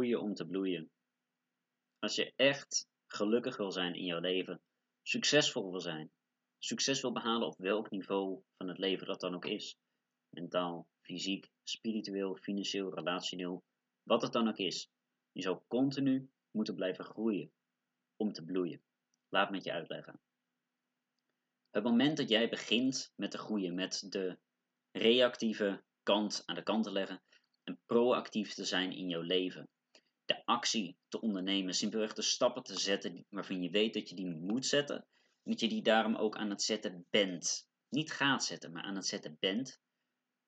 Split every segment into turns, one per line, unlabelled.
groeien om te bloeien. Als je echt gelukkig wil zijn in jouw leven, succesvol wil zijn, succes wil behalen op welk niveau van het leven dat dan ook is, mentaal, fysiek, spiritueel, financieel, relationeel, wat het dan ook is, je zal continu moeten blijven groeien om te bloeien. Laat me het je uitleggen. Het moment dat jij begint met te groeien, met de reactieve kant aan de kant te leggen en proactief te zijn in jouw leven, de actie te ondernemen, simpelweg de stappen te zetten waarvan je weet dat je die moet zetten, en dat je die daarom ook aan het zetten bent. Niet gaat zetten, maar aan het zetten bent,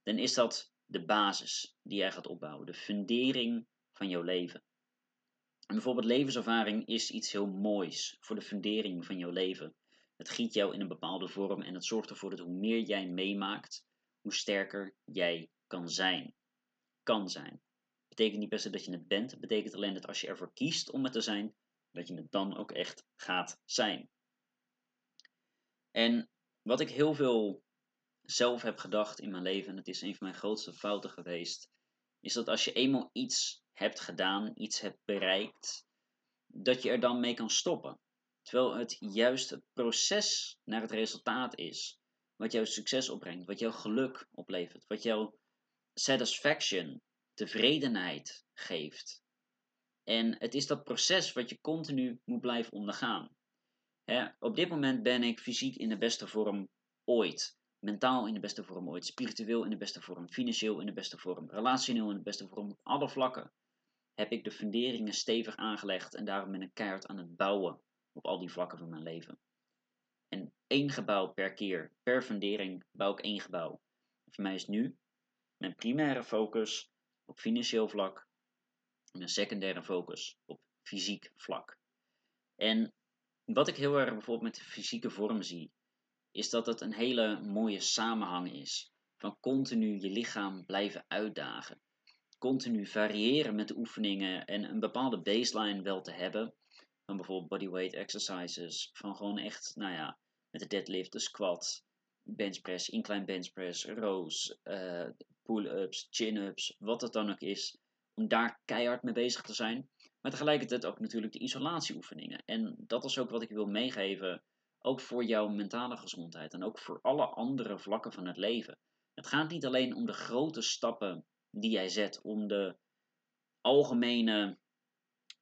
dan is dat de basis die jij gaat opbouwen, de fundering van jouw leven. En bijvoorbeeld levenservaring is iets heel moois voor de fundering van jouw leven. Het giet jou in een bepaalde vorm en het zorgt ervoor dat hoe meer jij meemaakt, hoe sterker jij kan zijn. Kan zijn. Betekent niet best dat je het bent, het betekent alleen dat als je ervoor kiest om het te zijn, dat je het dan ook echt gaat zijn. En wat ik heel veel zelf heb gedacht in mijn leven, en het is een van mijn grootste fouten geweest, is dat als je eenmaal iets hebt gedaan, iets hebt bereikt, dat je er dan mee kan stoppen. Terwijl het juist het proces naar het resultaat is, wat jouw succes opbrengt, wat jouw geluk oplevert, wat jouw satisfaction, tevredenheid geeft. En het is dat proces wat je continu moet blijven ondergaan. op dit moment ben ik fysiek in de beste vorm ooit mentaal in de beste vorm ooit, spiritueel in de beste vorm, financieel in de beste vorm, relationeel in de beste vorm, op alle vlakken heb ik de funderingen stevig aangelegd en daarom ben ik keihard aan het bouwen op al die vlakken van mijn leven. En één gebouw per keer, per fundering bouw ik één gebouw. Voor mij is nu mijn primaire focus op financieel vlak en mijn secundaire focus op fysiek vlak. En wat ik heel erg bijvoorbeeld met de fysieke vorm zie, is dat het een hele mooie samenhang is. Van continu je lichaam blijven uitdagen. Continu variëren met de oefeningen en een bepaalde baseline wel te hebben. Van bijvoorbeeld bodyweight exercises. Van gewoon echt, nou ja, met de deadlift, de squat, benchpress, incline benchpress, rows, uh, pull-ups, chin-ups, wat het dan ook is. Om daar keihard mee bezig te zijn. Maar tegelijkertijd ook natuurlijk de isolatieoefeningen. En dat is ook wat ik wil meegeven ook voor jouw mentale gezondheid en ook voor alle andere vlakken van het leven. Het gaat niet alleen om de grote stappen die jij zet, om de algemene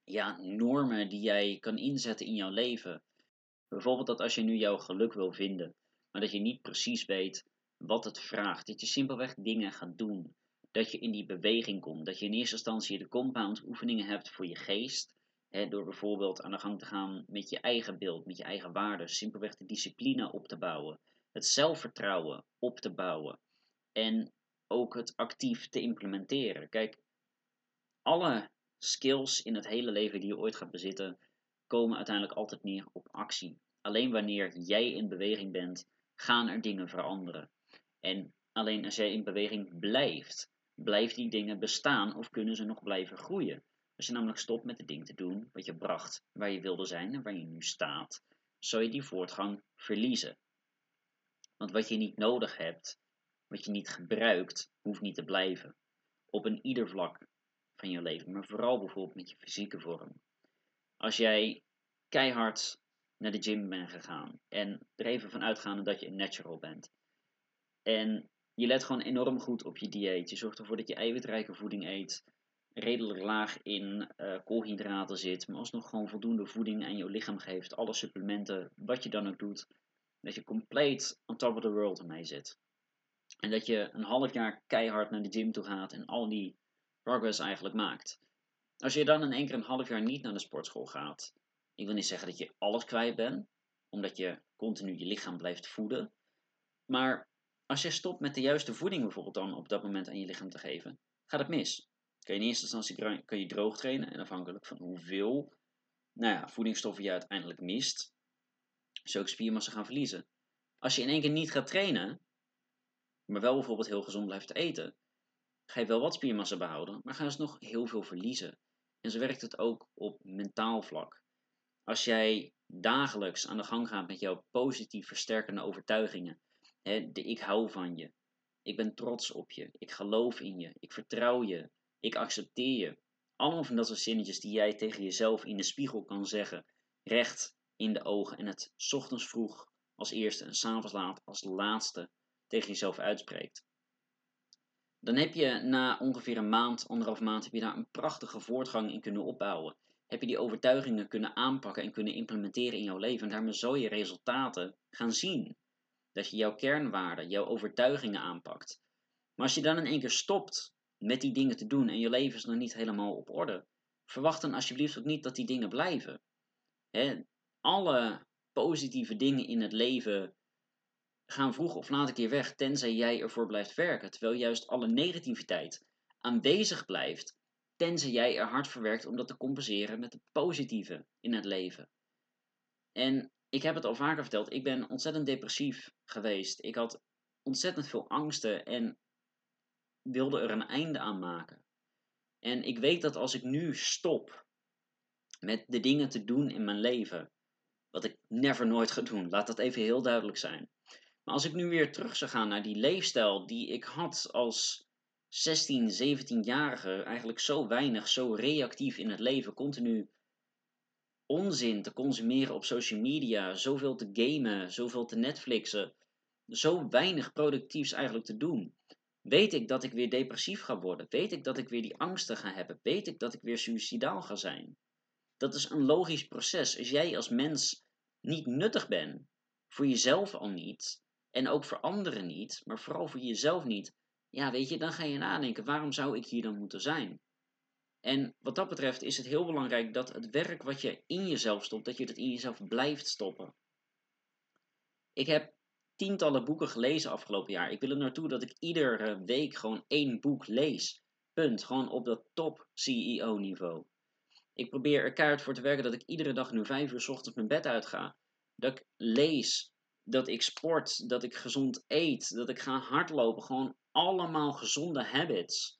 ja, normen die jij kan inzetten in jouw leven. Bijvoorbeeld dat als je nu jouw geluk wil vinden, maar dat je niet precies weet wat het vraagt, dat je simpelweg dingen gaat doen, dat je in die beweging komt, dat je in eerste instantie de compound oefeningen hebt voor je geest, door bijvoorbeeld aan de gang te gaan met je eigen beeld, met je eigen waarden, simpelweg de discipline op te bouwen, het zelfvertrouwen op te bouwen. En ook het actief te implementeren. Kijk, alle skills in het hele leven die je ooit gaat bezitten, komen uiteindelijk altijd neer op actie. Alleen wanneer jij in beweging bent, gaan er dingen veranderen. En alleen als jij in beweging blijft, blijven die dingen bestaan of kunnen ze nog blijven groeien. Als je namelijk stopt met de ding te doen wat je bracht waar je wilde zijn en waar je nu staat, zou je die voortgang verliezen. Want wat je niet nodig hebt, wat je niet gebruikt, hoeft niet te blijven. Op een ieder vlak van je leven, maar vooral bijvoorbeeld met je fysieke vorm. Als jij keihard naar de gym bent gegaan en er even van uitgaande dat je een natural bent. En je let gewoon enorm goed op je dieet. Je zorgt ervoor dat je eiwitrijke voeding eet redelijk laag in uh, koolhydraten zit, maar alsnog gewoon voldoende voeding aan je lichaam geeft, alle supplementen, wat je dan ook doet, dat je compleet on top of the world mee zit. En dat je een half jaar keihard naar de gym toe gaat en al die progress eigenlijk maakt. Als je dan in één keer een half jaar niet naar de sportschool gaat, ik wil niet zeggen dat je alles kwijt bent, omdat je continu je lichaam blijft voeden. Maar als je stopt met de juiste voeding bijvoorbeeld dan op dat moment aan je lichaam te geven, gaat het mis kan je in eerste instantie kan je droog trainen. En afhankelijk van hoeveel nou ja, voedingsstoffen je uiteindelijk mist, zou ik spiermassa gaan verliezen. Als je in één keer niet gaat trainen, maar wel bijvoorbeeld heel gezond blijft eten, ga je wel wat spiermassa behouden, maar ga je dus nog heel veel verliezen. En zo werkt het ook op mentaal vlak. Als jij dagelijks aan de gang gaat met jouw positief versterkende overtuigingen, de ik hou van je, ik ben trots op je, ik geloof in je, ik vertrouw je, ik accepteer je. allemaal van dat soort zinnetjes die jij tegen jezelf in de spiegel kan zeggen. Recht in de ogen. En het ochtends vroeg als eerste en 's avonds laat als laatste tegen jezelf uitspreekt. Dan heb je na ongeveer een maand, anderhalf maand, heb je daar een prachtige voortgang in kunnen opbouwen. Heb je die overtuigingen kunnen aanpakken en kunnen implementeren in jouw leven. En daarmee zal je resultaten gaan zien. Dat je jouw kernwaarden, jouw overtuigingen aanpakt. Maar als je dan in één keer stopt met die dingen te doen en je leven is nog niet helemaal op orde, verwacht dan alsjeblieft ook niet dat die dingen blijven. alle positieve dingen in het leven gaan vroeg of laat een keer weg, tenzij jij ervoor blijft werken. Terwijl juist alle negativiteit aanwezig blijft, tenzij jij er hard voor werkt om dat te compenseren met het positieve in het leven. En ik heb het al vaker verteld, ik ben ontzettend depressief geweest. Ik had ontzettend veel angsten en wilde er een einde aan maken. En ik weet dat als ik nu stop met de dingen te doen in mijn leven, wat ik never nooit ga doen, laat dat even heel duidelijk zijn. Maar als ik nu weer terug zou gaan naar die leefstijl die ik had als 16, 17-jarige, eigenlijk zo weinig, zo reactief in het leven, continu onzin te consumeren op social media, zoveel te gamen, zoveel te Netflixen, zo weinig productiefs eigenlijk te doen. Weet ik dat ik weer depressief ga worden? Weet ik dat ik weer die angsten ga hebben? Weet ik dat ik weer suicidaal ga zijn? Dat is een logisch proces. Als jij als mens niet nuttig bent, voor jezelf al niet, en ook voor anderen niet, maar vooral voor jezelf niet, ja, weet je, dan ga je nadenken: waarom zou ik hier dan moeten zijn? En wat dat betreft is het heel belangrijk dat het werk wat je in jezelf stopt, dat je dat in jezelf blijft stoppen. Ik heb tientallen boeken gelezen afgelopen jaar. Ik wil er naartoe dat ik iedere week gewoon één boek lees. Punt. Gewoon op dat top CEO niveau. Ik probeer er keihard voor te werken dat ik iedere dag nu vijf uur ochtends mijn bed uitga. Dat ik lees, dat ik sport, dat ik gezond eet, dat ik ga hardlopen. Gewoon allemaal gezonde habits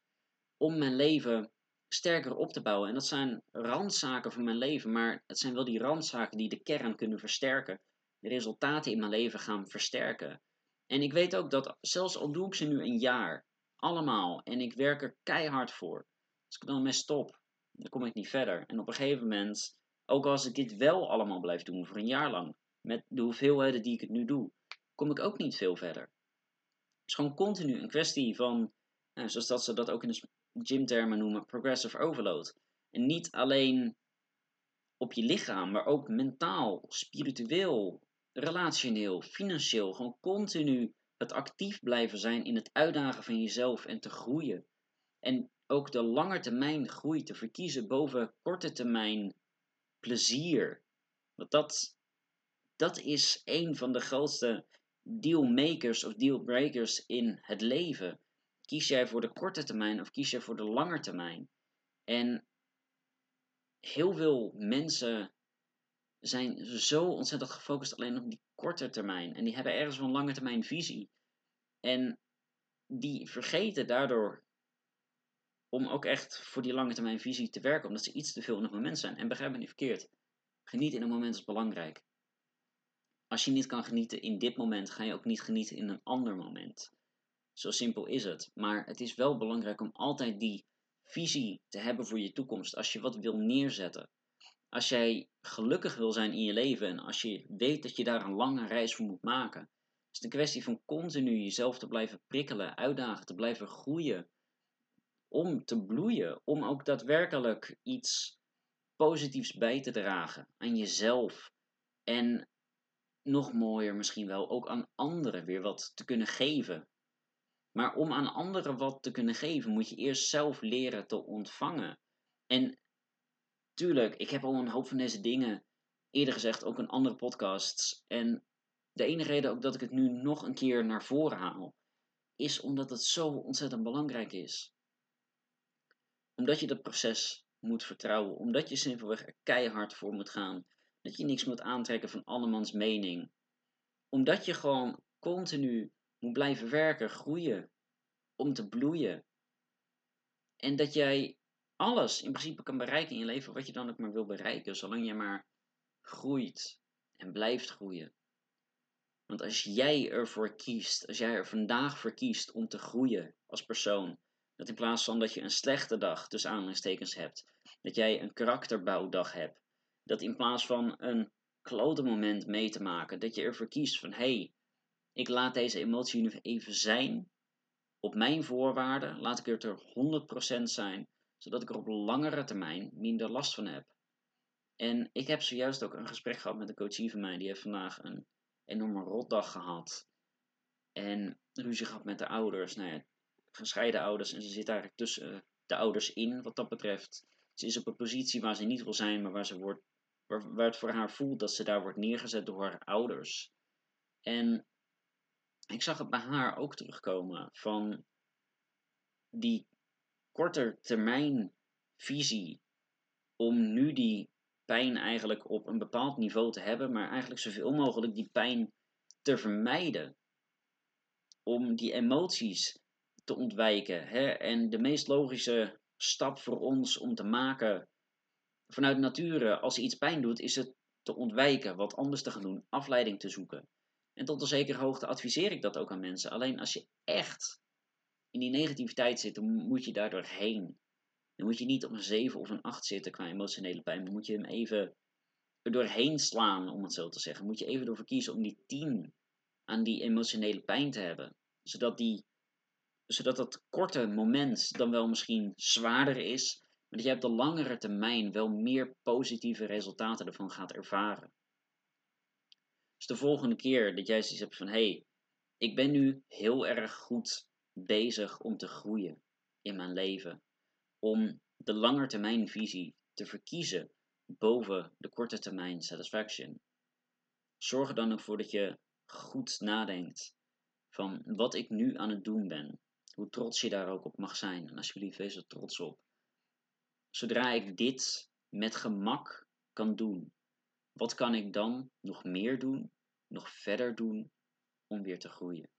om mijn leven sterker op te bouwen. En dat zijn randzaken van mijn leven, maar het zijn wel die randzaken die de kern kunnen versterken de resultaten in mijn leven gaan versterken. En ik weet ook dat zelfs al doe ik ze nu een jaar, allemaal, en ik werk er keihard voor, als ik dan mee stop, dan kom ik niet verder. En op een gegeven moment, ook als ik dit wel allemaal blijf doen voor een jaar lang, met de hoeveelheden die ik het nu doe, kom ik ook niet veel verder. Het is gewoon continu een kwestie van, nou, zoals dat ze dat ook in de gymtermen noemen, progressive overload. En niet alleen op je lichaam, maar ook mentaal, spiritueel, relationeel, financieel, gewoon continu het actief blijven zijn in het uitdagen van jezelf en te groeien. En ook de lange termijn groei te verkiezen boven korte termijn plezier. Want dat, dat is een van de grootste dealmakers of dealbreakers in het leven. Kies jij voor de korte termijn of kies jij voor de lange termijn? En heel veel mensen zijn zo ontzettend gefocust alleen op die korte termijn. En die hebben ergens een lange termijn visie. En die vergeten daardoor om ook echt voor die lange termijn visie te werken. Omdat ze iets te veel in het moment zijn. En begrijp me niet verkeerd. Genieten in een moment is belangrijk. Als je niet kan genieten in dit moment, ga je ook niet genieten in een ander moment. Zo simpel is het. Maar het is wel belangrijk om altijd die visie te hebben voor je toekomst. Als je wat wil neerzetten. Als jij gelukkig wil zijn in je leven en als je weet dat je daar een lange reis voor moet maken, is het een kwestie van continu jezelf te blijven prikkelen, uitdagen, te blijven groeien. Om te bloeien, om ook daadwerkelijk iets positiefs bij te dragen aan jezelf. En nog mooier misschien wel, ook aan anderen weer wat te kunnen geven. Maar om aan anderen wat te kunnen geven, moet je eerst zelf leren te ontvangen. En tuurlijk, ik heb al een hoop van deze dingen eerder gezegd, ook in andere podcasts. En de enige reden ook dat ik het nu nog een keer naar voren haal, is omdat het zo ontzettend belangrijk is. Omdat je dat proces moet vertrouwen, omdat je simpelweg er keihard voor moet gaan, dat je niks moet aantrekken van andermans mening. Omdat je gewoon continu moet blijven werken, groeien, om te bloeien. En dat jij alles in principe kan bereiken in je leven wat je dan ook maar wil bereiken, zolang je maar groeit en blijft groeien. Want als jij ervoor kiest, als jij er vandaag voor kiest om te groeien als persoon, Dat in plaats van dat je een slechte dag tussen aanhalingstekens hebt, dat jij een karakterbouwdag hebt. Dat in plaats van een klote moment mee te maken, dat je ervoor kiest van hé, hey, ik laat deze emotie nu even zijn. Op mijn voorwaarden laat ik het er 100% zijn, zodat ik er op langere termijn minder last van heb. En ik heb zojuist ook een gesprek gehad met een coachie van mij. Die heeft vandaag een enorme rotdag gehad. En ruzie gehad met de ouders. Nou ja, gescheiden ouders. En ze zit eigenlijk tussen de ouders in wat dat betreft. Ze is op een positie waar ze niet wil zijn, maar waar, ze wordt, waar, waar het voor haar voelt dat ze daar wordt neergezet door haar ouders. En ik zag het bij haar ook terugkomen van die korte termijn visie om nu die pijn eigenlijk op een bepaald niveau te hebben, maar eigenlijk zoveel mogelijk die pijn te vermijden. Om die emoties te ontwijken. Hè? En de meest logische stap voor ons om te maken vanuit nature, als iets pijn doet, is het te ontwijken, wat anders te gaan doen, afleiding te zoeken. En tot een zekere hoogte adviseer ik dat ook aan mensen. Alleen als je echt in die negativiteit zit, dan moet je daar doorheen. Dan moet je niet op een 7 of een 8 zitten qua emotionele pijn. Dan moet je hem even er doorheen slaan, om het zo te zeggen. Moet je even ervoor kiezen om die 10 aan die emotionele pijn te hebben. Zodat, die, zodat dat korte moment dan wel misschien zwaarder is. Maar dat je op de langere termijn wel meer positieve resultaten ervan gaat ervaren. Dus de volgende keer dat jij zoiets hebt van: hé, hey, ik ben nu heel erg goed bezig om te groeien in mijn leven om de langetermijnvisie te verkiezen boven de korte termijn satisfaction. Zorg er dan ook voor dat je goed nadenkt van wat ik nu aan het doen ben. Hoe trots je daar ook op mag zijn. En alsjeblieft, wees er trots op. Zodra ik dit met gemak kan doen, wat kan ik dan nog meer doen, nog verder doen om weer te groeien?